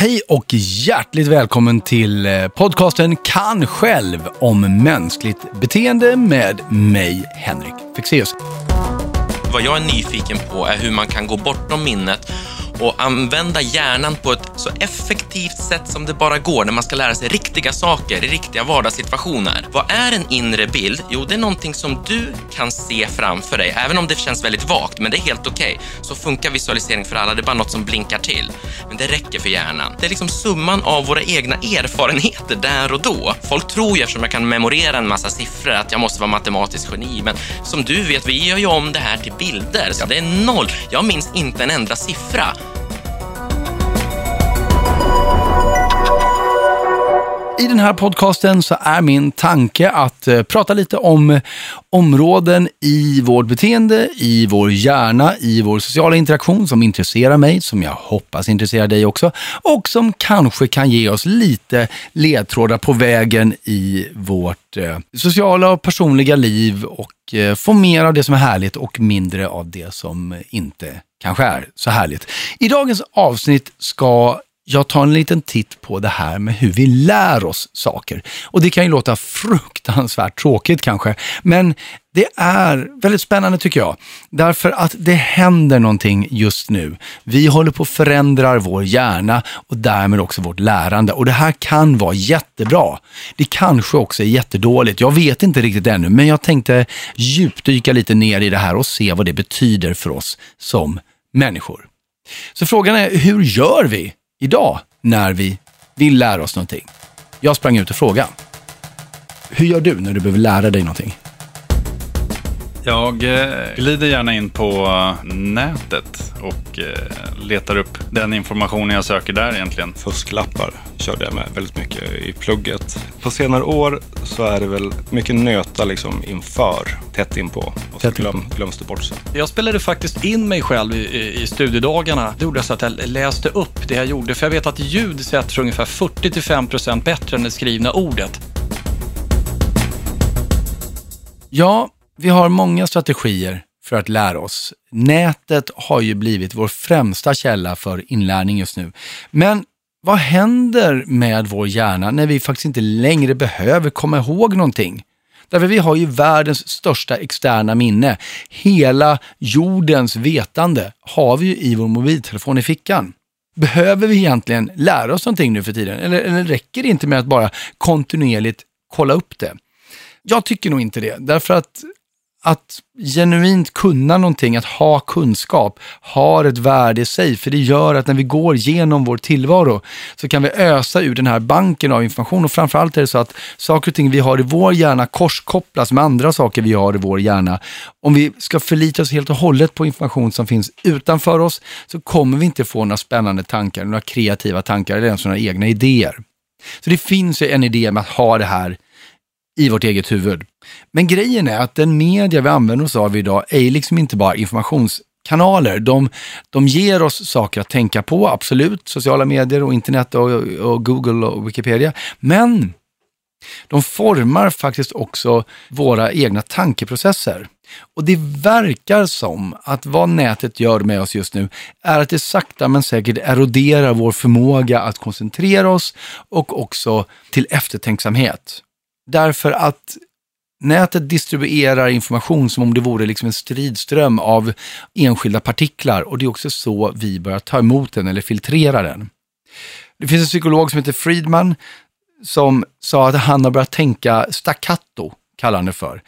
Hej och hjärtligt välkommen till eh, podcasten Kan själv om mänskligt beteende med mig, Henrik Fexeus. Vad jag är nyfiken på är hur man kan gå bortom minnet och använda hjärnan på ett så effektivt sätt som det bara går när man ska lära sig riktiga saker i riktiga vardagssituationer. Vad är en inre bild? Jo, det är någonting som du kan se framför dig, även om det känns väldigt vagt, men det är helt okej. Okay. Så funkar visualisering för alla, det är bara något som blinkar till. Men det räcker för hjärnan. Det är liksom summan av våra egna erfarenheter där och då. Folk tror ju, eftersom jag kan memorera en massa siffror, att jag måste vara matematisk geni, men som du vet, vi gör ju om det här till bilder, så det är noll. Jag minns inte en enda siffra. I den här podcasten så är min tanke att eh, prata lite om eh, områden i vårt beteende, i vår hjärna, i vår sociala interaktion som intresserar mig, som jag hoppas intresserar dig också och som kanske kan ge oss lite ledtrådar på vägen i vårt eh, sociala och personliga liv och eh, få mer av det som är härligt och mindre av det som inte kanske är så härligt. I dagens avsnitt ska jag tar en liten titt på det här med hur vi lär oss saker. Och det kan ju låta fruktansvärt tråkigt kanske, men det är väldigt spännande tycker jag. Därför att det händer någonting just nu. Vi håller på att förändra vår hjärna och därmed också vårt lärande. Och det här kan vara jättebra. Det kanske också är jättedåligt. Jag vet inte riktigt ännu, men jag tänkte djupdyka lite ner i det här och se vad det betyder för oss som människor. Så frågan är, hur gör vi idag när vi vill lära oss någonting. Jag sprang ut och frågade. Hur gör du när du behöver lära dig någonting? Jag eh, glider gärna in på nätet och eh, letar upp den informationen jag söker där egentligen. Fusklappar körde jag med väldigt mycket i plugget. På senare år så är det väl mycket nöta liksom inför, tätt inpå. Och så glöm, glöms det bort sen. Jag spelade faktiskt in mig själv i, i studiedagarna. Det gjorde jag så att jag läste upp det jag gjorde. För jag vet att ljud sätts ungefär 40-5% bättre än det skrivna ordet. Ja, vi har många strategier för att lära oss. Nätet har ju blivit vår främsta källa för inlärning just nu. Men vad händer med vår hjärna när vi faktiskt inte längre behöver komma ihåg någonting? Därför vi har ju världens största externa minne. Hela jordens vetande har vi ju i vår mobiltelefon i fickan. Behöver vi egentligen lära oss någonting nu för tiden? Eller, eller räcker det inte med att bara kontinuerligt kolla upp det? Jag tycker nog inte det, därför att att genuint kunna någonting, att ha kunskap, har ett värde i sig. För det gör att när vi går genom vår tillvaro så kan vi ösa ur den här banken av information. Och framförallt är det så att saker och ting vi har i vår hjärna korskopplas med andra saker vi har i vår hjärna. Om vi ska förlita oss helt och hållet på information som finns utanför oss så kommer vi inte få några spännande tankar, några kreativa tankar eller ens några egna idéer. Så det finns ju en idé med att ha det här i vårt eget huvud. Men grejen är att den media vi använder oss av idag är liksom inte bara informationskanaler. De, de ger oss saker att tänka på, absolut, sociala medier och internet och, och Google och Wikipedia. Men de formar faktiskt också våra egna tankeprocesser. Och det verkar som att vad nätet gör med oss just nu är att det sakta men säkert eroderar vår förmåga att koncentrera oss och också till eftertänksamhet. Därför att nätet distribuerar information som om det vore liksom en stridström av enskilda partiklar och det är också så vi börjar ta emot den eller filtrera den. Det finns en psykolog som heter Friedman som sa att han har börjat tänka staccato, kallar han det för.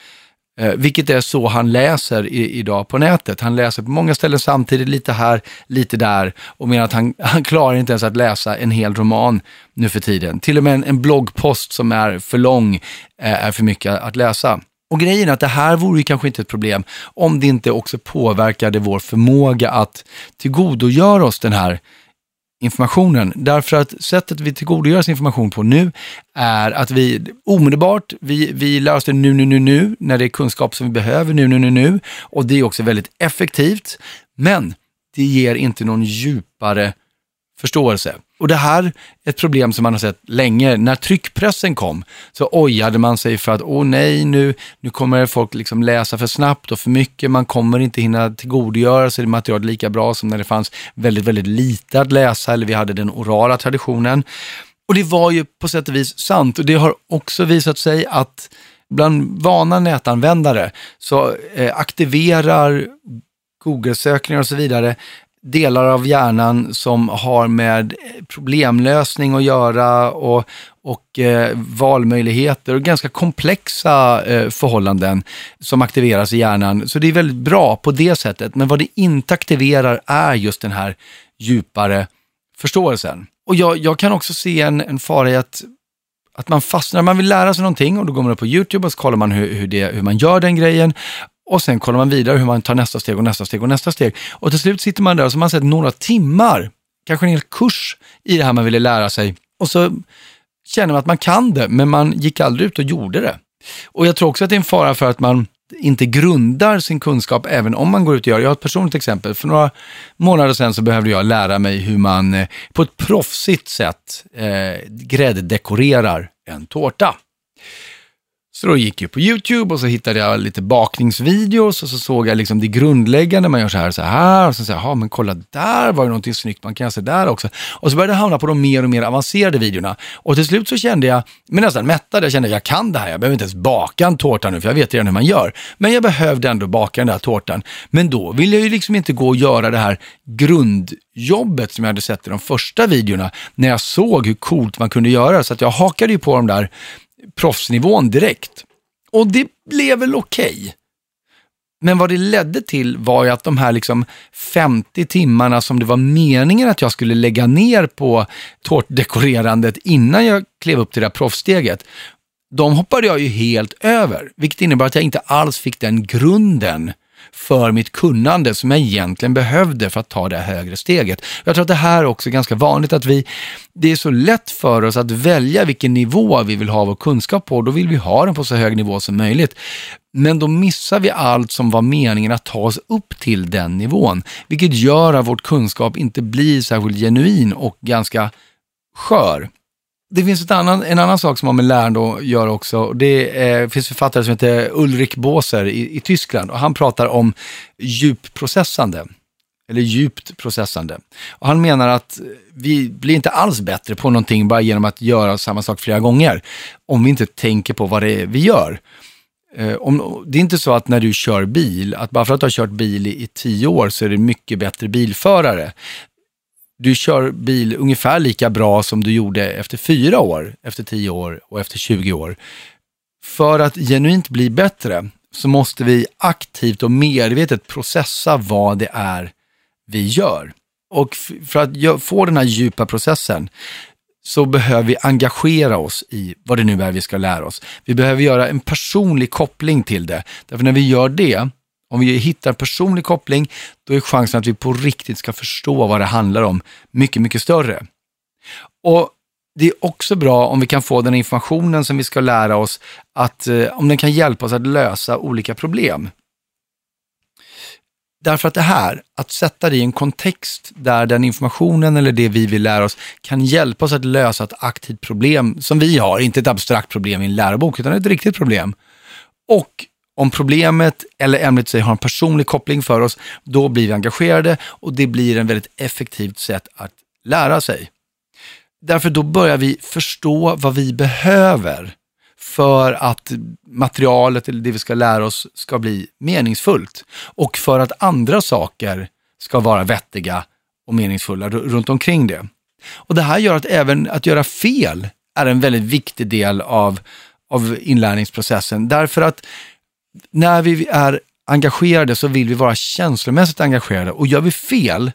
Eh, vilket är så han läser i, idag på nätet. Han läser på många ställen samtidigt, lite här, lite där och menar att han, han klarar inte ens att läsa en hel roman nu för tiden. Till och med en, en bloggpost som är för lång eh, är för mycket att läsa. Och grejen är att det här vore ju kanske inte ett problem om det inte också påverkade vår förmåga att tillgodogöra oss den här informationen. Därför att sättet vi tillgodogör oss information på nu är att vi omedelbart, vi, vi lär oss det nu, nu, nu, nu, när det är kunskap som vi behöver nu, nu, nu, nu. Och det är också väldigt effektivt. Men det ger inte någon djupare förståelse. Och det här är ett problem som man har sett länge. När tryckpressen kom så ojade man sig för att, åh nej, nu, nu kommer folk liksom läsa för snabbt och för mycket. Man kommer inte hinna tillgodogöra sig det materialet lika bra som när det fanns väldigt, väldigt lite att läsa eller vi hade den orala traditionen. Och det var ju på sätt och vis sant och det har också visat sig att bland vana nätanvändare så eh, aktiverar Google-sökningar och så vidare delar av hjärnan som har med problemlösning att göra och, och eh, valmöjligheter och ganska komplexa eh, förhållanden som aktiveras i hjärnan. Så det är väldigt bra på det sättet. Men vad det inte aktiverar är just den här djupare förståelsen. Och jag, jag kan också se en, en fara i att att man fastnar, man vill lära sig någonting och då går man upp på YouTube och så kollar man hur, hur, det, hur man gör den grejen och sen kollar man vidare hur man tar nästa steg och nästa steg och nästa steg. Och till slut sitter man där och så har man sett några timmar, kanske en hel kurs i det här man ville lära sig. Och så känner man att man kan det, men man gick aldrig ut och gjorde det. Och jag tror också att det är en fara för att man inte grundar sin kunskap även om man går ut och gör det. Jag har ett personligt exempel. För några månader sedan så behövde jag lära mig hur man eh, på ett proffsigt sätt eh, gräddekorerar en tårta. Så då gick jag på YouTube och så hittade jag lite bakningsvideos och så såg jag liksom det grundläggande. Man gör så här och så här. Och så sa jag, men kolla där var ju någonting snyggt. Man kan göra så där också. Och så började jag hamna på de mer och mer avancerade videorna. Och till slut så kände jag mig nästan mättad. Jag kände att jag kan det här. Jag behöver inte ens baka en tårta nu för jag vet redan hur man gör. Men jag behövde ändå baka den där tårtan. Men då ville jag ju liksom inte gå och göra det här grundjobbet som jag hade sett i de första videorna. När jag såg hur coolt man kunde göra. Så att jag hakade ju på de där proffsnivån direkt. Och det blev väl okej. Okay. Men vad det ledde till var ju att de här liksom 50 timmarna som det var meningen att jag skulle lägga ner på tårtdekorerandet innan jag klev upp till det här proffssteget, de hoppade jag ju helt över, vilket innebar att jag inte alls fick den grunden för mitt kunnande som jag egentligen behövde för att ta det högre steget. Jag tror att det här är också ganska vanligt att vi, det är så lätt för oss att välja vilken nivå vi vill ha vår kunskap på. Då vill vi ha den på så hög nivå som möjligt. Men då missar vi allt som var meningen att ta oss upp till den nivån, vilket gör att vårt kunskap inte blir särskilt genuin och ganska skör det finns ett annan, en annan sak som har med lärande att göra också. Det eh, finns författare som heter Ulrik Båser i, i Tyskland och han pratar om djupprocessande eller djupt processande. Och han menar att vi blir inte alls bättre på någonting bara genom att göra samma sak flera gånger, om vi inte tänker på vad det är vi gör. Eh, om, det är inte så att när du kör bil, att bara för att du har kört bil i, i tio år så är du mycket bättre bilförare du kör bil ungefär lika bra som du gjorde efter fyra år, efter tio år och efter 20 år. För att genuint bli bättre så måste vi aktivt och medvetet processa vad det är vi gör. Och för att få den här djupa processen så behöver vi engagera oss i vad det nu är vi ska lära oss. Vi behöver göra en personlig koppling till det. Därför när vi gör det om vi hittar personlig koppling, då är chansen att vi på riktigt ska förstå vad det handlar om mycket, mycket större. Och det är också bra om vi kan få den informationen som vi ska lära oss, att, eh, om den kan hjälpa oss att lösa olika problem. Därför att det här, att sätta det i en kontext där den informationen eller det vi vill lära oss kan hjälpa oss att lösa ett aktivt problem som vi har, inte ett abstrakt problem i en lärobok, utan ett riktigt problem. Och om problemet eller ämnet sig har en personlig koppling för oss, då blir vi engagerade och det blir en väldigt effektivt sätt att lära sig. Därför då börjar vi förstå vad vi behöver för att materialet eller det vi ska lära oss ska bli meningsfullt och för att andra saker ska vara vettiga och meningsfulla runt omkring det. Och Det här gör att även att göra fel är en väldigt viktig del av, av inlärningsprocessen. Därför att när vi är engagerade så vill vi vara känslomässigt engagerade och gör vi fel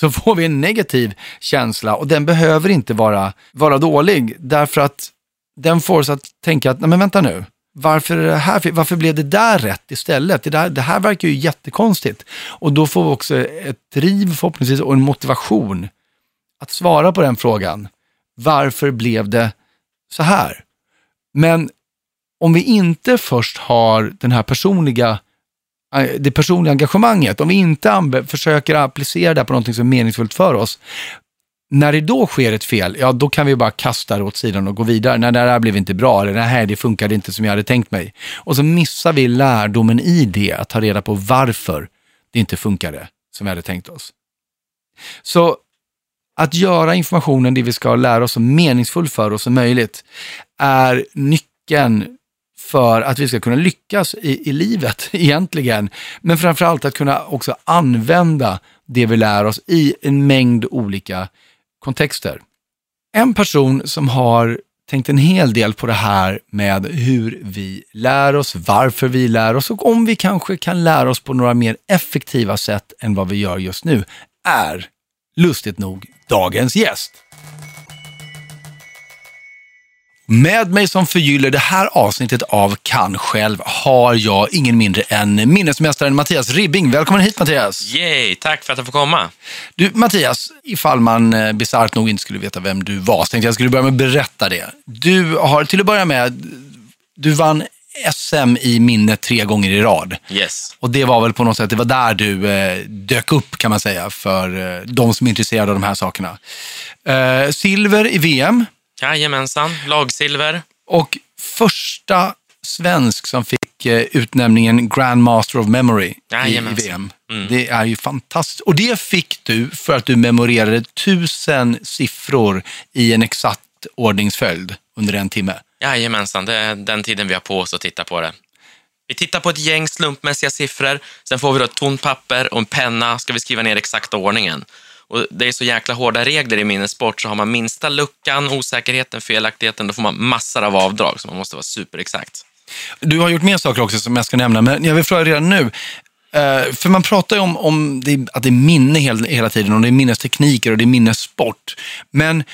så får vi en negativ känsla och den behöver inte vara, vara dålig därför att den får oss att tänka att, nej men vänta nu, varför, är det här, varför blev det där rätt istället? Det, där, det här verkar ju jättekonstigt. Och då får vi också ett driv förhoppningsvis och en motivation att svara på den frågan. Varför blev det så här? Men om vi inte först har den här personliga, eh, det personliga engagemanget, om vi inte försöker applicera det på någonting som är meningsfullt för oss, när det då sker ett fel, ja då kan vi bara kasta det åt sidan och gå vidare. Nej, det här blev inte bra, eller nej, det funkade inte som jag hade tänkt mig. Och så missar vi lärdomen i det, att ta reda på varför det inte funkade som vi hade tänkt oss. Så att göra informationen, det vi ska lära oss, så meningsfull för oss som möjligt, är nyckeln för att vi ska kunna lyckas i, i livet egentligen. Men framförallt att kunna också använda det vi lär oss i en mängd olika kontexter. En person som har tänkt en hel del på det här med hur vi lär oss, varför vi lär oss och om vi kanske kan lära oss på några mer effektiva sätt än vad vi gör just nu, är lustigt nog dagens gäst. Med mig som förgyller det här avsnittet av Kan själv har jag ingen mindre än minnesmästaren Mattias Ribbing. Välkommen hit Mattias! Yay, tack för att jag får komma. Du Mattias, ifall man eh, bisarrt nog inte skulle veta vem du var, så tänkte jag skulle börja med att berätta det. Du har till att börja med, du vann SM i minne tre gånger i rad. Yes. Och det var väl på något sätt, det var där du eh, dök upp kan man säga för eh, de som är intresserade av de här sakerna. Eh, silver i VM Jajamensan, lagsilver. och första svensk som fick eh, utnämningen Grand Master of Memory i, i Jajamensan. VM. Mm. Det är ju fantastiskt. Och det fick du för att du memorerade tusen siffror i en exakt ordningsföljd under en timme. Jajamensan, det är den tiden vi har på oss att titta på det. Vi tittar på ett gäng slumpmässiga siffror, sen får vi då ett tomt papper och en penna, ska vi skriva ner exakta ordningen. Och det är så jäkla hårda regler i minnessport, så har man minsta luckan, osäkerheten, felaktigheten, då får man massor av avdrag, så man måste vara superexakt. Du har gjort mer saker också som jag ska nämna, men jag vill fråga redan nu. Eh, för man pratar ju om, om det, att det är minne hela, hela tiden och det är minnestekniker och det är minnessport. Men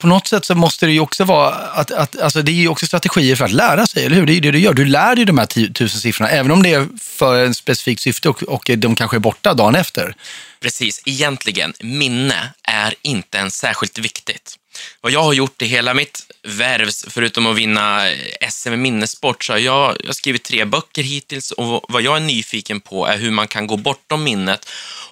på något sätt så måste det ju också vara att, att alltså det är ju också strategier för att lära sig, eller hur? Det är ju det du gör. Du lär dig de här tusen siffrorna, även om det är för en specifikt syfte och, och de kanske är borta dagen efter. Precis, egentligen, minne är inte ens särskilt viktigt. Vad jag har gjort i hela mitt värv, förutom att vinna SM i minnessport, så har jag, jag har skrivit tre böcker hittills och vad jag är nyfiken på är hur man kan gå bortom minnet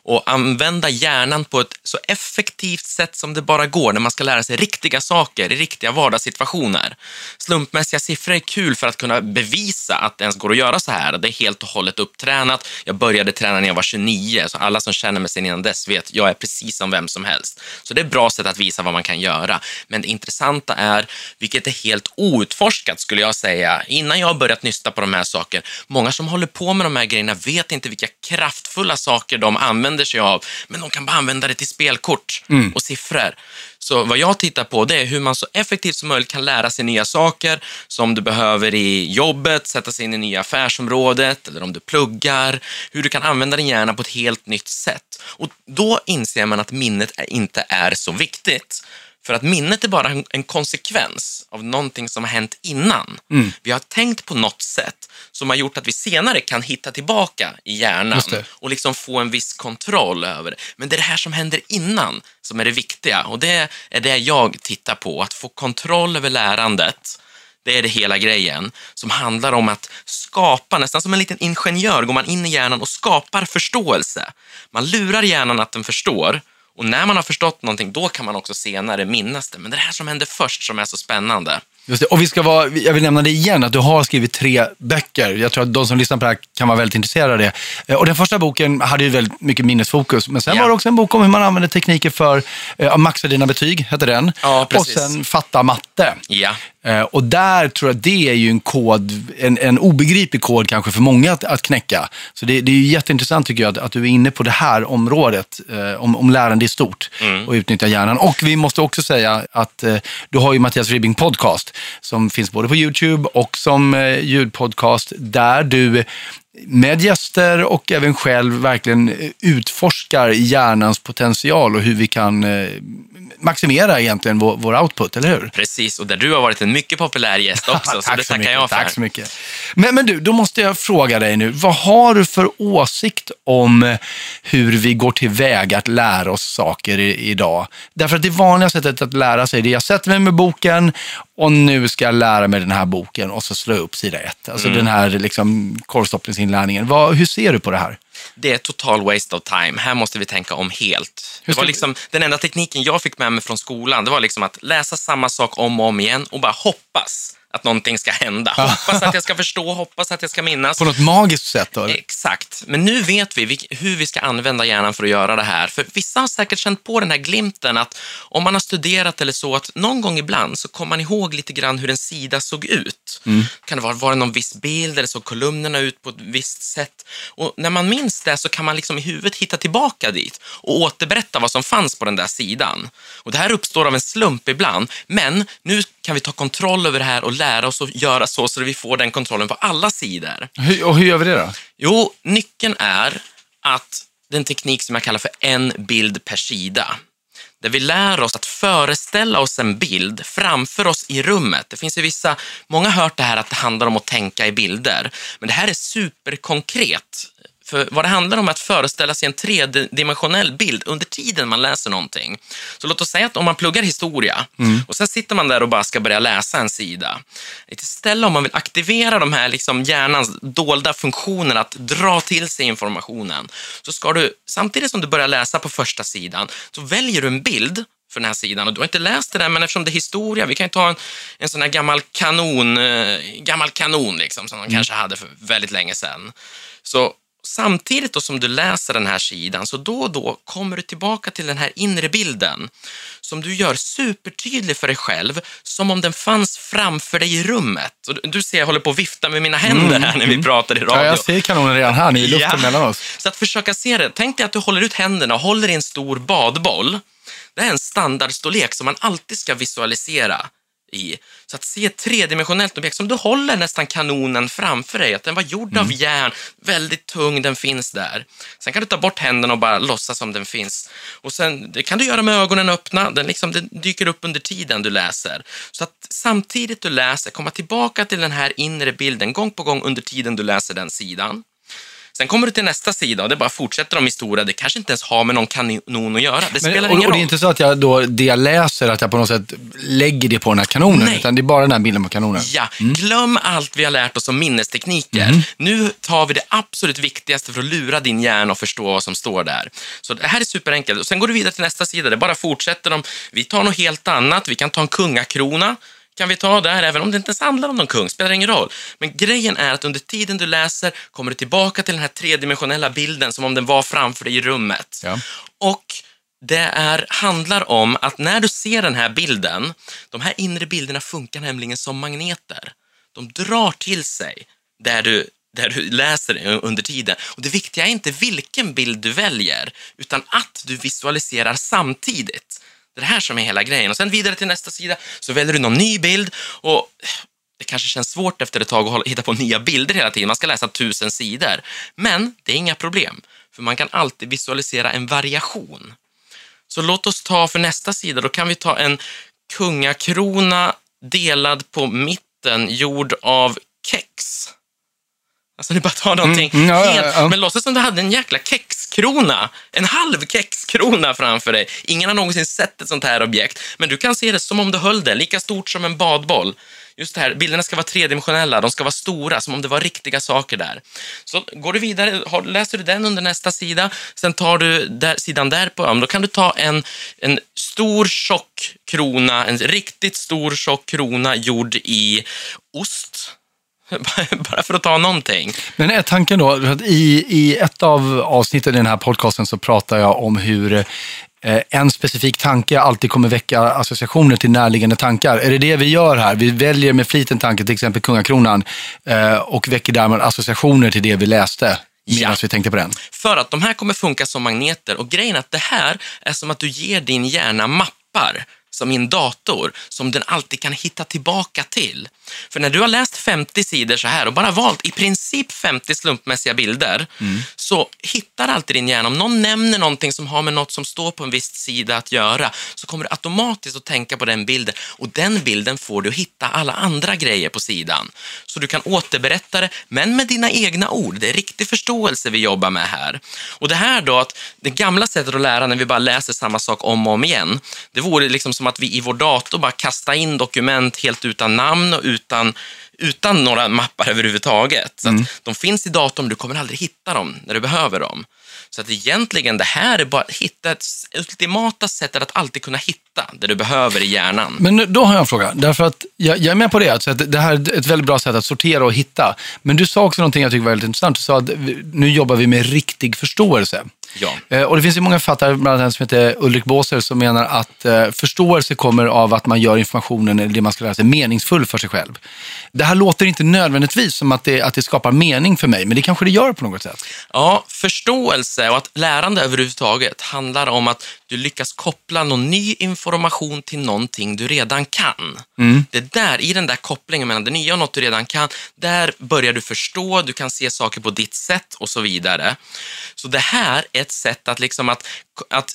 och använda hjärnan på ett så effektivt sätt som det bara går när man ska lära sig riktiga saker i riktiga vardagssituationer. Slumpmässiga siffror är kul för att kunna bevisa att det ens går att göra så här. Det är helt och hållet upptränat. Jag började träna när jag var 29, så alla som känner mig sedan innan dess vet jag är precis som vem som helst. Så det är ett bra sätt att visa vad man kan göra. Men det intressanta är, vilket är helt outforskat skulle jag säga, innan jag har börjat nysta på de här sakerna, många som håller på med de här grejerna vet inte vilka kraftfulla saker de använder sig av, men de kan bara använda det till spelkort och siffror. Så vad jag tittar på det är hur man så effektivt som möjligt kan lära sig nya saker som du behöver i jobbet, sätta sig in i nya affärsområdet eller om du pluggar, hur du kan använda din hjärna på ett helt nytt sätt. Och då inser man att minnet inte är så viktigt. För att minnet är bara en- en konsekvens av någonting som har hänt innan. Vi har tänkt på något sätt som har gjort att vi senare kan hitta tillbaka i hjärnan och liksom få en viss kontroll över det. Men det är det här som händer innan som är det viktiga och det är det jag tittar på, att få kontroll över lärandet. Det är det hela grejen som handlar om att skapa, nästan som en liten ingenjör går man in i hjärnan och skapar förståelse. Man lurar hjärnan att den förstår och när man har förstått någonting då kan man också senare minnas det. Men det är det här som händer först som är så spännande. Just det. Och vi ska vara, jag vill nämna det igen, att du har skrivit tre böcker. Jag tror att de som lyssnar på det här kan vara väldigt intresserade av det. Eh, Och den första boken hade ju väldigt mycket minnesfokus, men sen Ja. var det också en bok om hur man använder tekniker för eh, att maxa dina betyg, hette den. Ja, och sen fatta matte. Ja, Eh, Och där tror jag att det är ju en kod, en, en obegriplig kod kanske för många att, att knäcka. Så det, det är ju jätteintressant tycker jag att, att du är inne på det här området, eh, om, om lärande i stort och utnyttja hjärnan. Och vi måste också säga att eh, du har ju Mattias Ribbing podcast som finns både på YouTube och som eh, ljudpodcast där du med gäster och även själv verkligen eh, utforskar hjärnans potential och hur vi kan eh, maximera egentligen vår, vår output, eller hur? precis. Och där du har varit en mycket populär gäst också, så det tackar mycket, jag för. Tack så mycket. Men, men du, då måste jag fråga dig nu. Vad har du för åsikt om hur vi går tillväga att lära oss saker i, idag? Därför att det vanliga sättet att lära sig det är jag sätter mig med boken och nu ska jag lära mig den här boken och så jag upp sida ett. Alltså Mm. den här liksom, korvstoppningsinlärningen. Vad, hur ser du på det här? Det är total waste of time. Här måste vi tänka om helt. Det var liksom, den enda tekniken jag fick med mig från skolan, det var liksom att läsa samma sak om och om igen och bara hoppas att någonting ska hända. Hoppas att jag ska förstå, hoppas att jag ska minnas. På något magiskt sätt då? Exakt, men nu vet vi hur vi ska använda hjärnan för att göra det här. För vissa har säkert känt på den här glimten att om man har studerat eller så, att någon gång ibland så kommer man ihåg lite grann hur en sida såg ut. Kan det vara, var det någon viss bild eller såg kolumnerna ut på ett visst sätt? Och när man minns det så kan man liksom i huvudet hitta tillbaka dit och återberätta vad som fanns på den där sidan. Och det här uppstår av en slump ibland, men nu kan vi ta kontroll över det här och lära oss att göra så så att vi får den kontrollen på alla sidor. Hur, och hur gör vi det då? Jo, nyckeln är att det är en teknik som jag kallar för en bild per sida. Där vi lär oss att föreställa oss en bild framför oss i rummet. Det finns ju vissa, många har hört det här att det handlar om att tänka i bilder. Men det här är superkonkret. För vad det handlar om är att föreställa sig en tredimensionell bild under tiden man läser någonting. Så låt oss säga att om man pluggar historia och sen sitter man där och bara ska börja läsa en sida. Istället om man vill aktivera de här liksom hjärnans dolda funktioner att dra till sig informationen, så ska du samtidigt som du börjar läsa på första sidan, så väljer du en bild för den här sidan. Och du har inte läst det där, men eftersom det är historia, vi kan ju ta en, en sån här gammal kanon, eh, gammal kanon liksom, som de kanske hade för väldigt länge sedan. Så samtidigt då som du läser den här sidan, så då och då kommer du tillbaka till den här inre bilden som du gör supertydlig för dig själv, som om den fanns framför dig i rummet. Och du, ser, jag håller på att vifta med mina händer här när vi pratar i radio. Ja, jag ser kanonen redan här nu i luften Ja. mellan oss. Så att försöka se det. Tänk dig att du håller ut händerna och håller i en stor badboll. Det är en standardstorlek som man alltid ska visualisera i. Så att se ett tredimensionellt objekt som du håller nästan kanonen framför dig, att den var gjord Mm. av järn, väldigt tung, den finns där. Sen kan du ta bort händerna och bara låtsas som den finns. Och sen, det kan du göra med ögonen öppna, den, liksom, den dyker upp under tiden du läser. Så att samtidigt du läser, komma tillbaka till den här inre bilden gång på gång under tiden du läser den sidan. Sen kommer du till nästa sida och det bara fortsätter de historia. Det kanske inte ens har med någon kanon att göra. Det Men, spelar och, ingen och det är roll. inte så att jag då, det jag läser, att jag på något sätt lägger det på den här kanonen, Nej. utan det är bara den här bilden på kanonen. Ja, glöm allt vi har lärt oss om minnestekniker. Nu tar vi det absolut viktigaste för att lura din hjärna och förstå vad som står där. Så det här är superenkelt. Och sen går du vidare till nästa sida. Det bara fortsätter de. Vi tar något helt annat. Vi kan ta en kungakrona. Kan vi ta där, även om det inte ens handlar om någon kung, spelar ingen roll. Men grejen är att under tiden du läser kommer du tillbaka till den här tredimensionella bilden som om den var framför dig i rummet. Ja. Och det är, handlar om att när du ser den här bilden, de här inre bilderna funkar nämligen som magneter. De drar till sig där du, där du läser under tiden. Och det viktiga är inte vilken bild du väljer, utan att du visualiserar samtidigt. Det är det här som är hela grejen. Och sen vidare till nästa sida så väljer du någon ny bild och det kanske känns svårt efter ett tag att hitta på nya bilder hela tiden. Man ska läsa tusen sidor. Men det är inga problem, för man kan alltid visualisera en variation. Så låt oss ta för nästa sida, då kan vi ta en kungakrona delad på mitten, gjord av kex. Alltså du bara tar någonting Mm, ja, ja, helt, ja. men låtsas som du hade en jäkla kexkrona, en halv kexkrona framför dig. Ingen har någonsin sett ett sånt här objekt, men du kan se det som om du höll det, lika stort som en badboll. Just det här, bilderna ska vara tredimensionella, de ska vara stora, som om det var riktiga saker där. Så går du vidare, läser du den under nästa sida, sen tar du där, sidan därpå, ja, då kan du ta en, en stor tjock krona, en riktigt stor tjock krona gjord i ost. Bara för att ta någonting. Men är tanken då, att i, i ett av avsnitten i den här podcasten så pratar jag om hur eh, en specifik tanke alltid kommer väcka associationer till närliggande tankar. Är det det vi gör här? Vi väljer med flit en tanke, till exempel kungakronan, eh, och väcker därmed associationer till det vi läste medan Ja. vi tänkte på den. För att de här kommer funka som magneter och grejen är att det här är som att du ger din hjärna mappar som en dator som den alltid kan hitta tillbaka till. För när du har läst 50 sidor så här och bara valt i princip 50 slumpmässiga bilder så hittar alltid din hjärna, om någon nämner någonting som har med något som står på en viss sida att göra så kommer du automatiskt att tänka på den bilden och den bilden får du att hitta alla andra grejer på sidan. Så du kan återberätta det, men med dina egna ord. Det är riktig förståelse vi jobbar med här. Och det här då, att det gamla sättet att lära när vi bara läser samma sak om och om igen, det vore liksom som att vi i vår dator bara kastar in dokument helt utan namn och utan, utan några mappar överhuvudtaget. Så Mm. de finns i datorn, du kommer aldrig hitta dem när du behöver dem. Så att egentligen, det här är bara att hitta ett ultimata sättet att alltid kunna hitta det du behöver i hjärnan. Men då har jag en fråga. Därför att jag, jag är med på det. Alltså att det här är ett väldigt bra sätt att sortera och hitta. Men du sa också någonting jag tycker var väldigt intressant. Du sa att nu jobbar vi med riktig förståelse. Ja. Eh, Och det finns ju många författare, bland annat en som heter Ulrik Båser, som menar att eh, förståelse kommer av att man gör informationen, eller det man ska lära sig, meningsfull för sig själv. Det här låter inte nödvändigtvis som att det, att det skapar mening för mig, men det kanske det gör på något sätt. Ja, förståelse och att lärande överhuvudtaget handlar om att du lyckas koppla någon ny information till någonting du redan kan. Det där, i den där kopplingen mellan det nya och något du redan kan, där börjar du förstå, du kan se saker på ditt sätt och så vidare. Så det här är ett sätt att, liksom att, att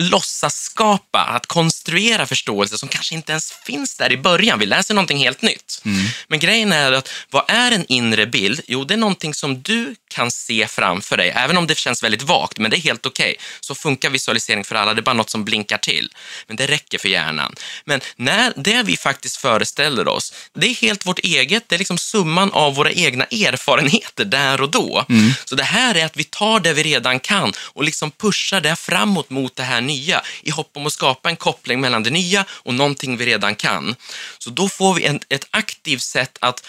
låtsas skapa, att konstruera förståelse som kanske inte ens finns där i början. Vi läser någonting helt nytt. Men grejen är att vad är en inre bild? Jo, det är någonting som du kan se framför dig, även om det känns väldigt vagt, men det är helt okej. Så funkar visualisering för alla, det är bara något som blinkar till. Men det räcker för hjärnan. Men när det vi faktiskt föreställer oss, det är helt vårt eget, det är liksom summan av våra egna erfarenheter där och då. Så det här är att vi tar det vi redan kan och liksom pushar det framåt mot det här nya i hopp om att skapa en koppling mellan det nya och någonting vi redan kan. Så då får vi en, ett aktivt sätt att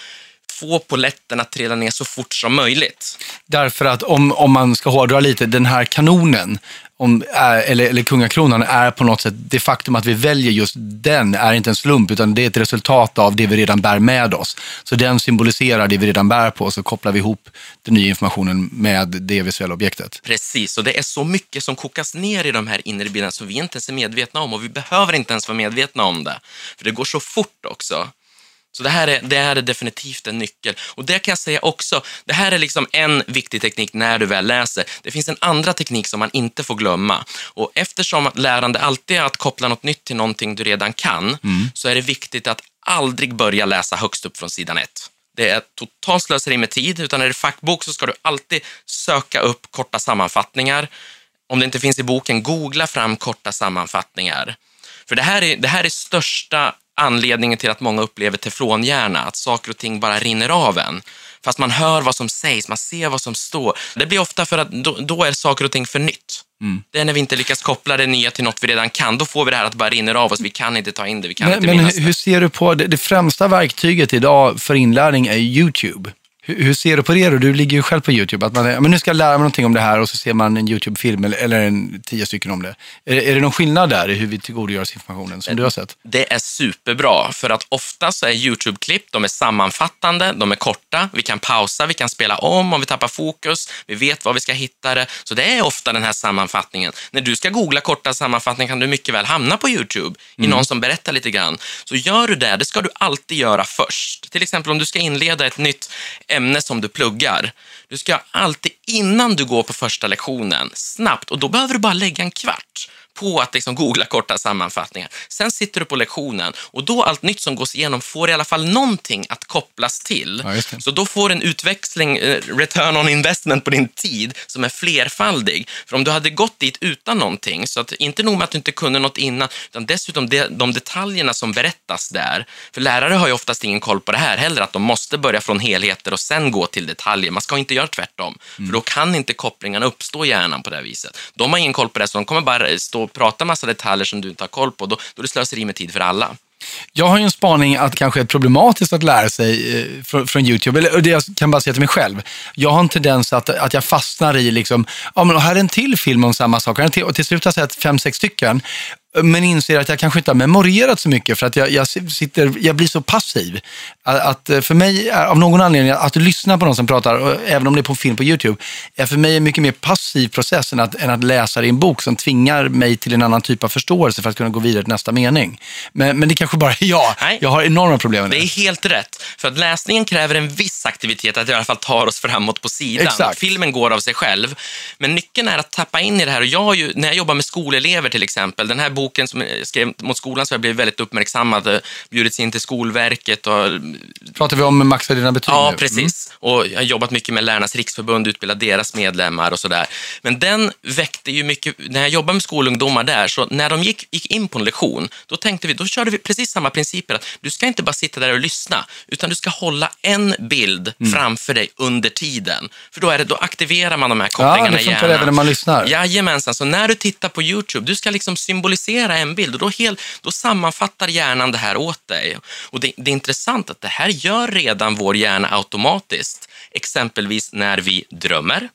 få poletten att trilla ner så fort som möjligt. Därför att om, om man ska hårdra lite, den här kanonen, om, är, eller, eller kungakronan, är på något sätt, det faktum att vi väljer just den är inte en slump, utan det är ett resultat av det vi redan bär med oss. Så den symboliserar det vi redan bär på, så kopplar vi ihop den nya informationen med det visuella objektet. Precis, och det är så mycket som kokas ner i de här inre bilderna som vi inte ens är medvetna om och vi behöver inte ens vara medvetna om det. För det går så fort också. Så det här, är, det här är definitivt en nyckel. Och det kan jag säga också, det här är liksom en viktig teknik när du väl läser. Det finns en andra teknik som man inte får glömma. Och eftersom lärande alltid är att koppla något nytt till någonting du redan kan, så är det viktigt att aldrig börja läsa högst upp från sidan ett. Det är totalt slöseri med tid, utan är det fackbok så ska du alltid söka upp korta sammanfattningar. Om det inte finns i boken, googla fram korta sammanfattningar. För det här är, det här är största anledningen till att många upplever teflonhjärna, att saker och ting bara rinner av en. Fast man hör vad som sägs, man ser vad som står. Det blir ofta för att då, då är saker och ting för nytt. Det är när vi inte lyckas koppla det nya till något vi redan kan. Då får vi det här att det bara rinner av oss. Vi kan inte ta in det, vi kan Men, inte men minnas hur, det. ser du på, det, det främsta verktyget idag för inlärning är YouTube. Hur, hur ser du på det då? Du ligger ju själv på YouTube. Att man, ja, men nu ska jag lära mig någonting om det här och så ser man en YouTube-film eller, eller en tio stycken om det. Är, det- är det någon skillnad där i hur vi tillgodogör oss informationen som du har sett? Det är superbra, för att ofta så är YouTube-klipp, de är sammanfattande, de är korta, vi kan pausa, vi kan spela om om vi tappar fokus, vi vet var vi ska hitta det. Så det är ofta den här sammanfattningen. När du ska googla korta sammanfattningar kan du mycket väl hamna på YouTube i någon som berättar lite grann. Så gör du det, det ska du alltid göra först. Till exempel om du ska inleda ett nytt ämne som du pluggar. Du ska alltid, innan du går på första lektionen, snabbt, och då behöver du bara lägga en kvart på att liksom googla korta sammanfattningar. Sen sitter du på lektionen och då allt nytt som gås igenom får i alla fall någonting att kopplas till. Ja. Så då får du en utväxling, eh, return on investment på din tid, som är flerfaldig. För om du hade gått dit utan någonting, så att inte nog med att du inte kunde något innan, utan dessutom de, de detaljerna som berättas där. För lärare har ju oftast ingen koll på det här heller, att de måste börja från helheter och sen gå till detaljer. Man ska inte göra tvärtom, Mm. för då kan inte kopplingarna uppstå i hjärnan på det här viset. De har ingen koll på det, så de kommer bara stå och prata massa detaljer som du inte har koll på. Då, då är det slöseri med tid för alla. Jag har ju en spaning att det kanske är problematiskt att lära sig eh, från, från YouTube. Eller det jag kan bara säga till mig själv. Jag har en tendens att, att jag fastnar i, liksom, ja men här är en till film om samma sak. Och till, och till slut har jag sett fem, sex stycken. Men inser att jag kanske inte har memorerat så mycket för att jag, jag, sitter, jag blir så passiv. Att, att eh, för mig, är, av någon anledning, att lyssna på någon som pratar, även om det är på film på YouTube, är för mig en mycket mer passiv process än att, än att läsa i en bok som tvingar mig till en annan typ av förståelse för att kunna gå vidare till nästa mening. Men, men det kanske bara är jag. Nej. Jag har enorma problem med det. Det är helt rätt. För att läsningen kräver en viss aktivitet, att i alla fall tar oss framåt på sidan. Exakt. Filmen går av sig själv. Men nyckeln är att tappa in i det här. Och jag ju, när jag jobbar med skolelever till exempel, den här boken som jag skrev mot skolan så har jag blivit väldigt uppmärksammad. Bjudits in till Skolverket och Pratar vi om maxa dina betyg Ja, nu? precis. Och jag har jobbat mycket med Lärarnas riksförbund, utbildat deras medlemmar och sådär. Men den väckte ju mycket, när jag jobbade med skolungdomar där, så när de gick, gick in på en lektion, då tänkte vi, då körde vi precis samma principer. Att du ska inte bara sitta där och lyssna, utan du ska hålla en bild Mm. framför dig under tiden. För då, är det, då aktiverar man de här kopplingarna det i funkar hjärnan. även när man lyssnar. Jajamensan, så när du tittar på YouTube, du ska liksom symbolisera en bild och då, hel, då sammanfattar hjärnan det här åt dig. Och det, det är intressant att det här gör redan vår hjärna automatiskt, exempelvis när vi drömmer.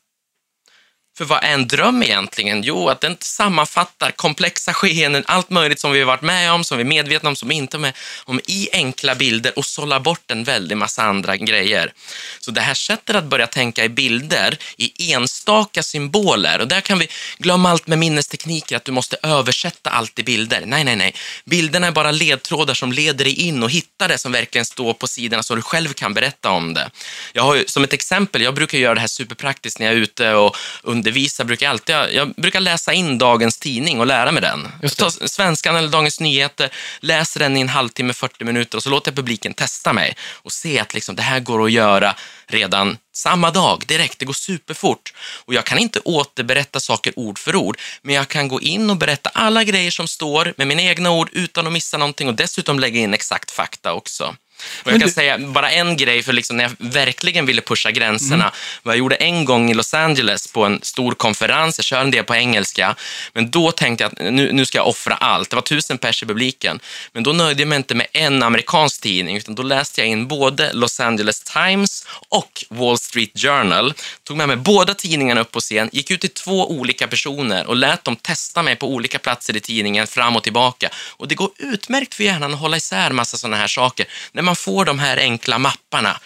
För vad är en dröm egentligen? Jo, att den sammanfattar komplexa skeenden, allt möjligt som vi har varit med om, som vi är medvetna om, som vi inte är med om, i enkla bilder och sålla bort en väldig massa andra grejer. Så det här sättet att börja tänka i bilder, i enstaka symboler, och där kan vi glömma allt med minnestekniker, att du måste översätta allt i bilder. Nej, nej, nej. Bilderna är bara ledtrådar som leder dig in och hittar det som verkligen står på sidorna så du själv kan berätta om det. Jag har ju, som ett exempel, jag brukar göra det här superpraktiskt när jag är ute och under undervisar. Brukar jag, alltid, jag brukar läsa in dagens tidning och lära mig den. Just det. Svenskan eller Dagens Nyheter, läser den i en halvtimme, 40 minuter och så låter jag publiken testa mig och se att liksom, det här går att göra redan samma dag, direkt. Det går superfort. Och jag kan inte återberätta saker ord för ord, men jag kan gå in och berätta alla grejer som står med mina egna ord utan att missa någonting och dessutom lägga in exakt fakta också. Och jag kan säga bara en grej, för liksom när jag verkligen ville pusha gränserna. Mm. Jag gjorde en gång i Los Angeles på en stor konferens, jag kör en del på engelska, men då tänkte jag att nu, nu ska jag offra allt. Det var tusen pers i publiken, men då nöjde jag mig inte med en amerikansk tidning, utan då läste jag in både Los Angeles Times och Wall Street Journal. Tog med mig båda tidningarna upp på scen, gick ut till två olika personer och lät dem testa mig på olika platser i tidningen fram och tillbaka. Och det går utmärkt för hjärnan att hålla isär massa sådana här saker. När man får de här enkla mapparna,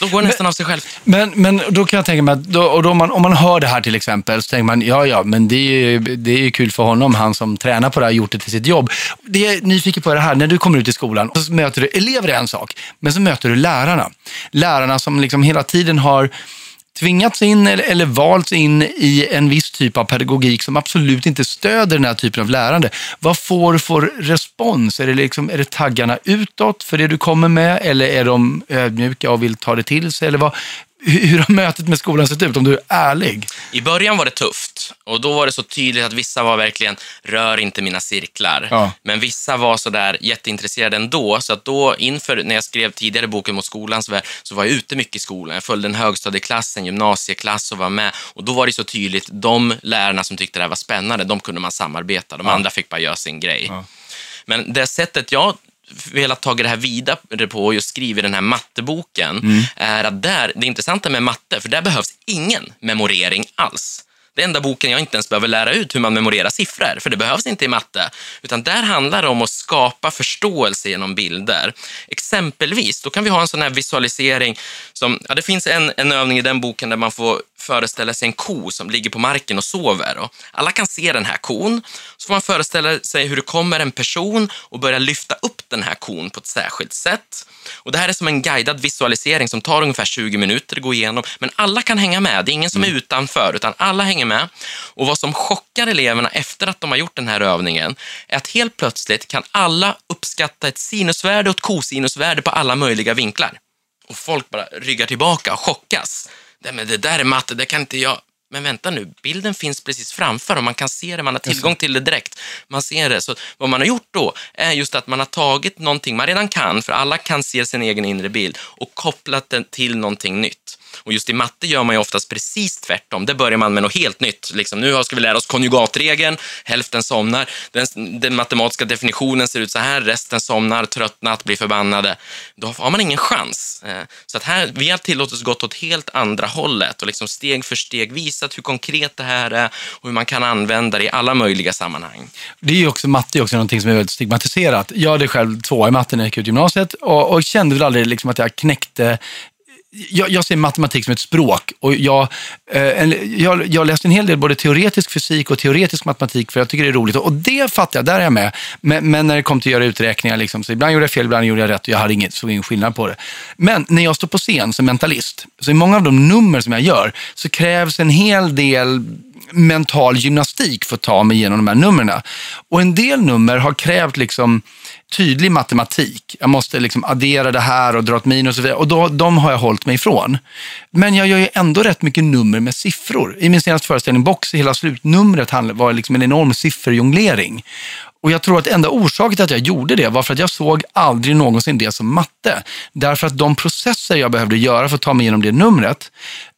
då går det nästan av sig själv. Men, men då kan jag tänka mig att då, och då man, om man hör det här till exempel så tänker man, ja ja, men det är ju, det är ju kul för honom, han som tränar på det här gjort det till sitt jobb. Det jag är nyfiken på är det här, när du kommer ut i skolan så möter du elever är en sak, men så möter du lärarna. Lärarna som liksom hela tiden har tvingats in eller, eller valts in i en viss typ av pedagogik som absolut inte stöder den här typen av lärande. Vad får du för respons? Är det, liksom, är det taggarna utåt för det du kommer med eller är de ödmjuka och vill ta det till sig? Eller vad, hur, har mötet med skolan sett ut om du är ärlig? I början var det tufft och då var det så tydligt att vissa var verkligen, rör inte mina cirklar. Ja. Men vissa var så där jätteintresserade ändå, så att då inför, när jag skrev tidigare boken mot skolans värld, så var jag ute mycket i skolan. Jag följde en högstadieklass, en gymnasieklass och var med. Och då var det så tydligt, de lärarna som tyckte det här var spännande, de kunde man samarbeta. De andra fick bara göra sin grej. Men det sättet jag velat ta det här vidare på och just skriver den här matteboken är att där, det intressanta med matte, för där behövs ingen memorering alls. Det är enda boken jag inte ens behöver lära ut hur man memorerar siffror, för det behövs inte i matte. Utan där handlar det om att skapa förståelse genom bilder. Exempelvis, då kan vi ha en sån här visualisering som, ja det finns en, en övning i den boken där man får föreställa sig en ko som ligger på marken och sover. Och alla kan se den här kon. Så får man föreställa sig hur det kommer en person och börjar lyfta upp den här kon på ett särskilt sätt. Och Det här är som en guidad visualisering som tar ungefär 20 minuter att gå igenom. Men alla kan hänga med. Det är ingen som är utanför, utan alla hänger med. Och Vad som chockar eleverna efter att de har gjort den här övningen är att helt plötsligt kan alla uppskatta ett sinusvärde och ett kosinusvärde på alla möjliga vinklar. Och folk bara ryggar tillbaka och chockas. Nej, men det där är matte, det kan inte jag. Men vänta nu, bilden finns precis framför och man kan se det, man har tillgång till det direkt. Man ser det. Så vad man har gjort då är just att man har tagit någonting man redan kan, för alla kan se sin egen inre bild, och kopplat den till någonting nytt. Och just i matte gör man ju oftast precis tvärtom. Där börjar man med något helt nytt. Liksom, nu ska vi lära oss konjugatregeln, hälften somnar. Den, den matematiska definitionen ser ut så här, resten somnar, tröttnat, blir förbannade. Då har man ingen chans. Eh, Så att här, vi har tillåtit oss gått åt helt andra hållet och liksom steg för steg visat hur konkret det här är och hur man kan använda det i alla möjliga sammanhang. Det är ju också, matte är också någonting som är väldigt stigmatiserat. Jag hade själv två i matte när jag gick ut gymnasiet och, och kände väl aldrig liksom att jag knäckte jag, jag ser matematik som ett språk och jag, eh, jag, jag läste en hel del både teoretisk fysik och teoretisk matematik för jag tycker det är roligt och det fattar jag, där är jag med. Men, men när det kom till att göra uträkningar, liksom, så ibland gjorde jag fel, ibland gjorde jag rätt och jag hade inget, såg ingen skillnad på det. Men när jag står på scen som mentalist, så i många av de nummer som jag gör så krävs en hel del mental gymnastik för att ta mig igenom de här numren. Och en del nummer har krävt liksom tydlig matematik. Jag måste liksom addera det här och dra ett minus och så vidare. Och då, de har jag hållit mig ifrån. Men jag gör ju ändå rätt mycket nummer med siffror. I min senaste föreställning Box, hela slutnumret var liksom en enorm sifferjonglering. Och jag tror att enda orsaken till att jag gjorde det var för att jag såg aldrig någonsin det som matte. Därför att de processer jag behövde göra för att ta mig igenom det numret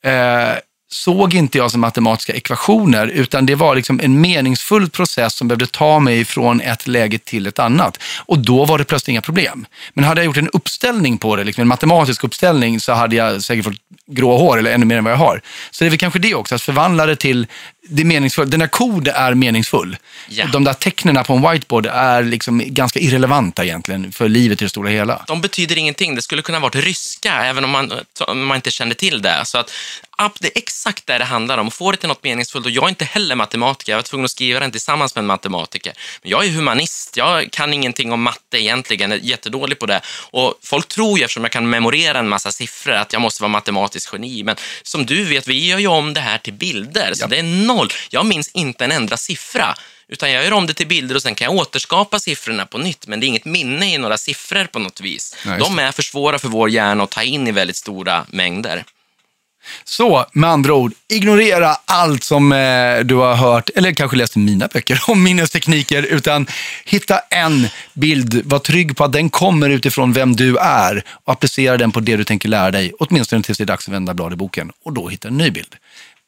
eh, såg inte jag som matematiska ekvationer, utan det var liksom en meningsfull process som behövde ta mig från ett läge till ett annat. Och då var det plötsligt inga problem. Men hade jag gjort en uppställning på det, liksom en matematisk uppställning, så hade jag säkert fått grå hår eller ännu mer än vad jag har. Så det är väl kanske det också, att förvandla det till det meningsfulla. Den där kod är meningsfull. Ja. De där tecknen på en whiteboard är liksom ganska irrelevanta egentligen för livet i det stora hela. De betyder ingenting. Det skulle kunna vara ryska, även om man, om man inte kände till det. Så att det är exakt det det handlar om. Få det till något meningsfullt. Och jag är inte heller matematiker. Jag var tvungen att skriva den tillsammans med en matematiker. Men jag är humanist. Jag kan ingenting om matte egentligen. Jag är jättedålig på det. Och folk tror ju, eftersom jag kan memorera en massa siffror, att jag måste vara matematisk geni. Men som du vet, vi gör ju om det här till bilder. Så ja. det är noll. Jag minns inte en enda siffra. Utan jag gör om det till bilder och sen kan jag återskapa siffrorna på nytt. Men det är inget minne i några siffror på något vis. Nej, De är för svåra för vår hjärna att ta in i väldigt stora mängder. Så med andra ord, ignorera allt som eh, du har hört, eller kanske läst i mina böcker om minnestekniker, utan hitta en bild, var trygg på att den kommer utifrån vem du är och applicera den på det du tänker lära dig, åtminstone tills det är dags att vända blad i boken och då hitta en ny bild.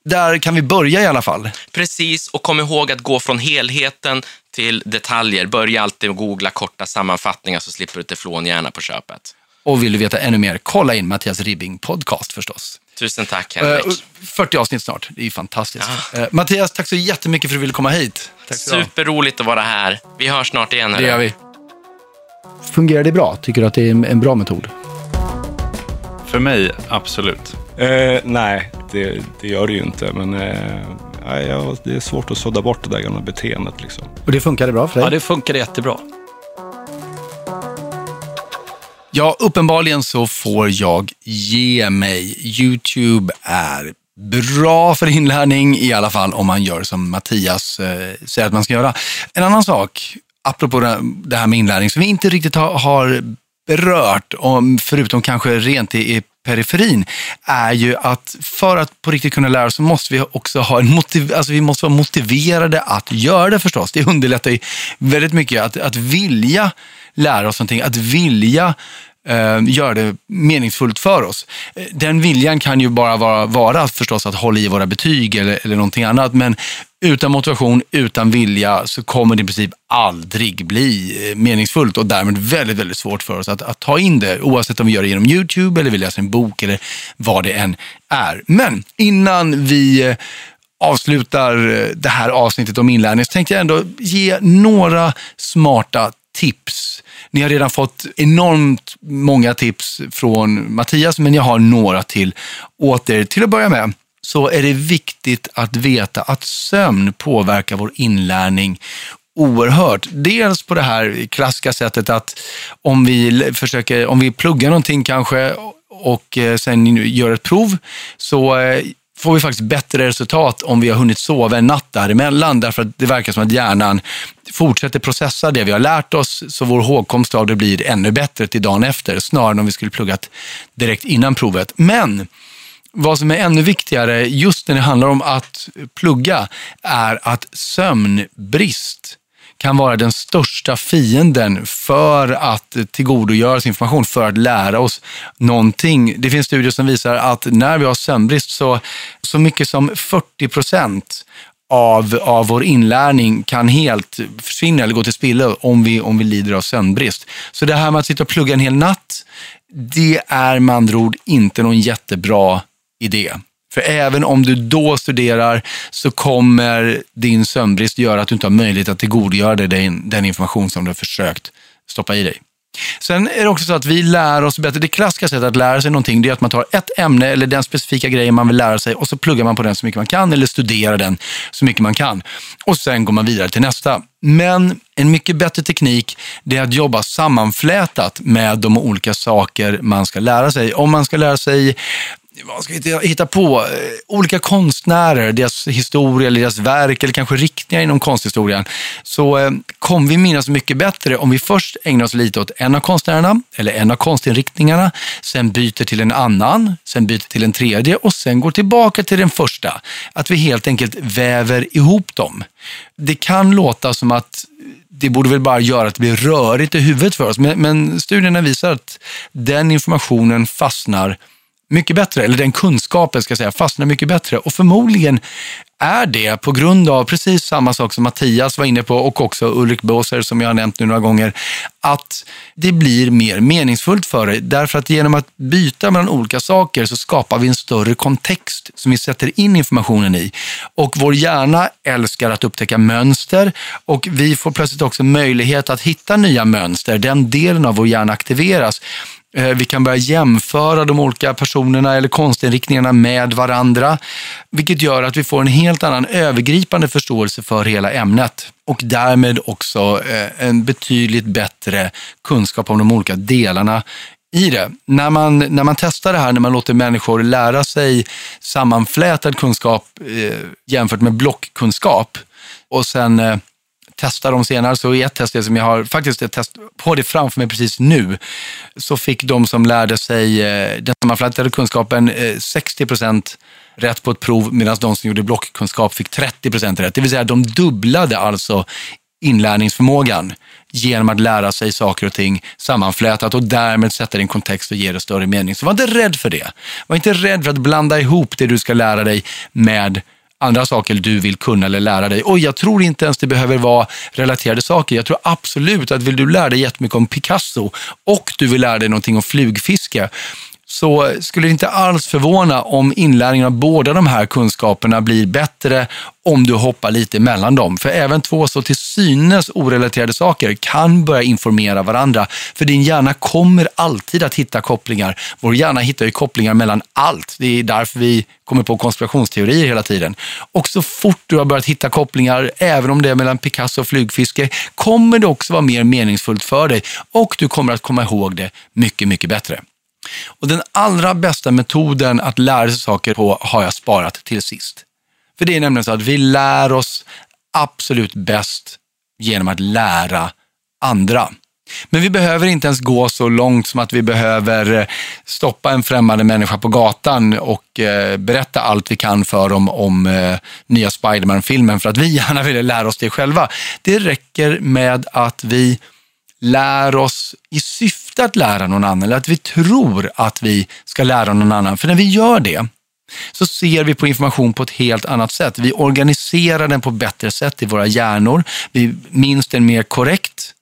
Där kan vi börja i alla fall. Precis, och kom ihåg att gå från helheten till detaljer. Börja alltid googla korta sammanfattningar så slipper du teflonhjärna på köpet. Och vill du veta ännu mer, kolla in Mattias Ribbing podcast förstås. Tusen tack Henrik. Uh, 40 avsnitt snart, det är fantastiskt. Ja. Uh, Mattias, tack så jättemycket för att du ville komma hit. Tack Superroligt att vara här. Vi hörs snart igen. Det gör vi. Fungerar det bra? Tycker du att det är en bra metod? För mig, absolut. Uh, nej, det, det, gör det ju inte. Men ja, det är svårt att sudda bort det där gamla beteendet. Liksom. Och det funkade bra för dig? Ja, det funkade jättebra. Ja, uppenbarligen så får jag ge mig. YouTube är bra för inlärning, i alla fall om man gör som Mattias eh, säger att man ska göra. En annan sak, apropå det här med inlärning, som vi inte riktigt har, har berört, om, förutom kanske rent i, i periferin, är ju att för att på riktigt kunna lära oss så måste vi också ha en motiv alltså vi måste vara motiverade att göra det förstås. Det underlättar ju väldigt mycket att, att vilja lära oss någonting, att vilja eh, göra det meningsfullt för oss. Eh, den viljan kan ju bara vara, vara förstås att hålla i våra betyg eller, eller någonting annat, men utan motivation, utan vilja så kommer det i princip aldrig bli eh, meningsfullt och därmed väldigt, väldigt svårt för oss att, att ta in det, oavsett om vi gör det genom YouTube eller vi läser en bok eller vad det än är. Men innan vi eh, avslutar eh, det här avsnittet om inlärning så tänkte jag ändå ge några smarta tips. Ni har redan fått enormt många tips från Mattias, men jag har några till åt er. Till att börja med så är det viktigt att veta att sömn påverkar vår inlärning oerhört. Dels på det här klassiska sättet att om vi försöker, om vi pluggar någonting kanske och eh, sen gör ett prov så eh, får vi faktiskt bättre resultat om vi har hunnit sova en natt däremellan, därför att det verkar som att hjärnan fortsätter processa det vi har lärt oss, så vår hågkomst av det blir ännu bättre till dagen efter, snarare än om vi skulle pluggat direkt innan provet. Men vad som är ännu viktigare just när det handlar om att plugga är att sömnbrist kan vara den största fienden för att tillgodogöra sig information, för att lära oss någonting. Det finns studier som visar att när vi har sömnbrist så, så mycket som 40 procent av, av vår inlärning kan helt försvinna eller gå till spillo om vi, om vi lider av sömnbrist. Så det här med att sitta och plugga en hel natt, det är med andra ord inte någon jättebra i det. För även om du då studerar så kommer din sömnbrist göra att du inte har möjlighet att tillgodogöra dig den, den information som du har försökt stoppa i dig. Sen är det också så att vi lär oss bättre. Det klassiska sättet att lära sig någonting det är att man tar ett ämne eller den specifika grejen man vill lära sig och så pluggar man på den så mycket man kan eller studerar den så mycket man kan. Och sen går man vidare till nästa. Men en mycket bättre teknik det är att jobba sammanflätat med de olika saker man ska lära sig. Om man ska lära sig vad ska vi hitta på? Eh, olika konstnärer, deras historia eller deras verk eller kanske riktningar inom konsthistorien. Så eh, kommer vi minnas mycket bättre om vi först ägnar oss lite åt en av konstnärerna eller en av konstinriktningarna, sen byter till en annan, sen byter till en tredje och sen går tillbaka till den första. Att vi helt enkelt väver ihop dem. Det kan låta som att det borde väl bara göra att det blir rörigt i huvudet för oss, men, men studierna visar att den informationen fastnar mycket bättre, eller den kunskapen ska jag säga, fastnar mycket bättre. Och förmodligen är det på grund av precis samma sak som Mattias var inne på och också Ulrik Båser som jag har nämnt nu några gånger, att det blir mer meningsfullt för dig. Därför att genom att byta mellan olika saker så skapar vi en större kontext som vi sätter in informationen i. Och vår hjärna älskar att upptäcka mönster och vi får plötsligt också möjlighet att hitta nya mönster. Den delen av vår hjärna aktiveras. Eh, vi kan börja jämföra de olika personerna eller konstinriktningarna med varandra, vilket gör att vi får en helt annan övergripande förståelse för hela ämnet och därmed också eh, en betydligt bättre kunskap om de olika delarna i det. När man, när man testar det här, när man låter människor lära sig sammanflätad kunskap eh, jämfört med blockkunskap och sen eh, testa dem senare. Så i ett test som jag har faktiskt ett test på det framför mig precis nu, så fick de som lärde sig eh, den sammanflätade kunskapen eh, 60 procent rätt på ett prov medan de som gjorde blockkunskap fick 30 procent rätt. Det vill säga de dubblade alltså inlärningsförmågan genom att lära sig saker och ting sammanflätat och därmed sätta det i en kontext och ge det större mening. Så var inte rädd för det. Var inte rädd för att blanda ihop det du ska lära dig med andra saker du vill kunna eller lära dig. Och jag tror inte ens det behöver vara relaterade saker. Jag tror absolut att vill du lära dig jättemycket om Picasso och du vill lära dig någonting om flugfiske, så skulle det inte alls förvåna om inlärningen av båda de här kunskaperna blir bättre om du hoppar lite mellan dem. För även två så till synes orelaterade saker kan börja informera varandra. För din hjärna kommer alltid att hitta kopplingar. Vår hjärna hittar ju kopplingar mellan allt. Det är därför vi kommer på konspirationsteorier hela tiden. Och så fort du har börjat hitta kopplingar, även om det är mellan Picasso och flugfiske, kommer det också vara mer meningsfullt för dig och du kommer att komma ihåg det mycket, mycket bättre. Och den allra bästa metoden att lära sig saker på har jag sparat till sist. För det är nämligen så att vi lär oss absolut bäst genom att lära andra. Men vi behöver inte ens gå så långt som att vi behöver eh, stoppa en främmande människa på gatan och eh, berätta allt vi kan för dem om eh, nya Spiderman-filmen för att vi gärna vill lära oss det själva. Det räcker med att vi lär oss i syfte att lära någon annan, eller att vi tror att vi ska lära någon annan. För när vi gör det, så ser vi på information på ett helt annat sätt. Vi organiserar den på ett bättre sätt i våra hjärnor. Vi minns den mer korrekt.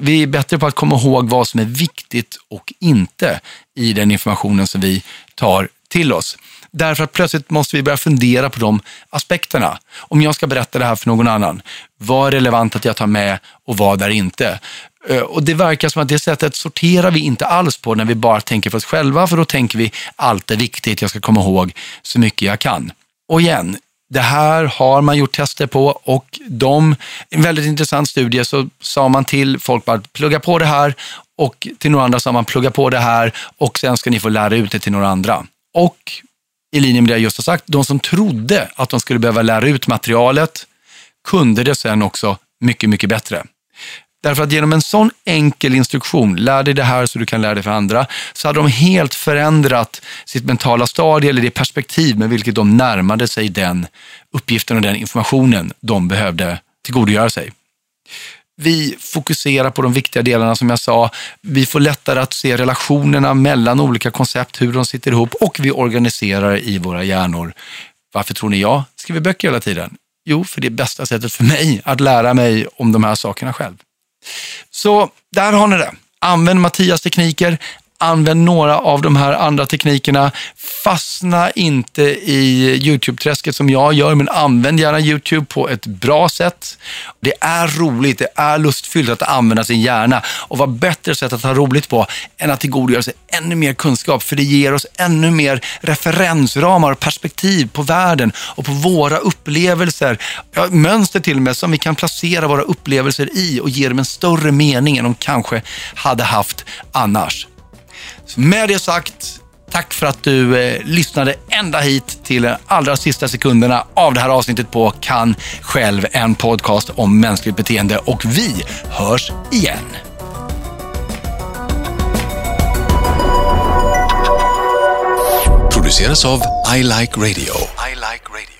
Vi är bättre på att komma ihåg vad som är viktigt och inte i den informationen som vi tar till oss. Därför att plötsligt måste vi börja fundera på de aspekterna. Om jag ska berätta det här för någon annan, vad är relevant att jag tar med och vad är inte? Eh, och det verkar som att det sättet sorterar vi inte alls på när vi bara tänker för oss själva, för då tänker vi allt är viktigt, jag ska komma ihåg så mycket jag kan. Och igen, det här har man gjort tester på och de, en väldigt intressant studie så sa man till folk att plugga på det här och till några andra sa man plugga på det här och sen ska ni få lära ut det till några andra. Och i linje med det jag just har sagt, de som trodde att de skulle behöva lära ut materialet kunde det sen också mycket, mycket bättre. Därför att genom en sån enkel instruktion, lär dig det här så du kan lära dig för andra, så hade de helt förändrat sitt mentala stadie eller det perspektiv med vilket de närmade sig den uppgiften och den informationen de behövde tillgodogöra sig. Vi fokuserar på de viktiga delarna som jag sa. Vi får lättare att se relationerna mellan olika koncept, hur de sitter ihop och vi organiserar i våra hjärnor. Varför tror ni jag skriver böcker hela tiden? Jo, för det är bästa sättet för mig att lära mig om de här sakerna själv. Så där har ni det. Använd Mattias tekniker, använd några av de här andra teknikerna. Fastna inte i YouTube-träsket som jag gör, men använd gärna YouTube på ett bra sätt. Det är roligt, det är lustfyllt att använda sin hjärna och vad bättre sätt att ha roligt på än att tillgodogöra sig ännu mer kunskap, för det ger oss ännu mer referensramar och perspektiv på världen och på våra upplevelser. Ja, mönster till och med som vi kan placera våra upplevelser i och ge dem en större mening än de kanske hade haft annars. Med det sagt, Tack för att du eh, lyssnade ända hit till de allra sista sekunderna av det här avsnittet på Kan själv, en podcast om mänskligt beteende. Och vi hörs igen. produceras av I Like Radio. I like radio.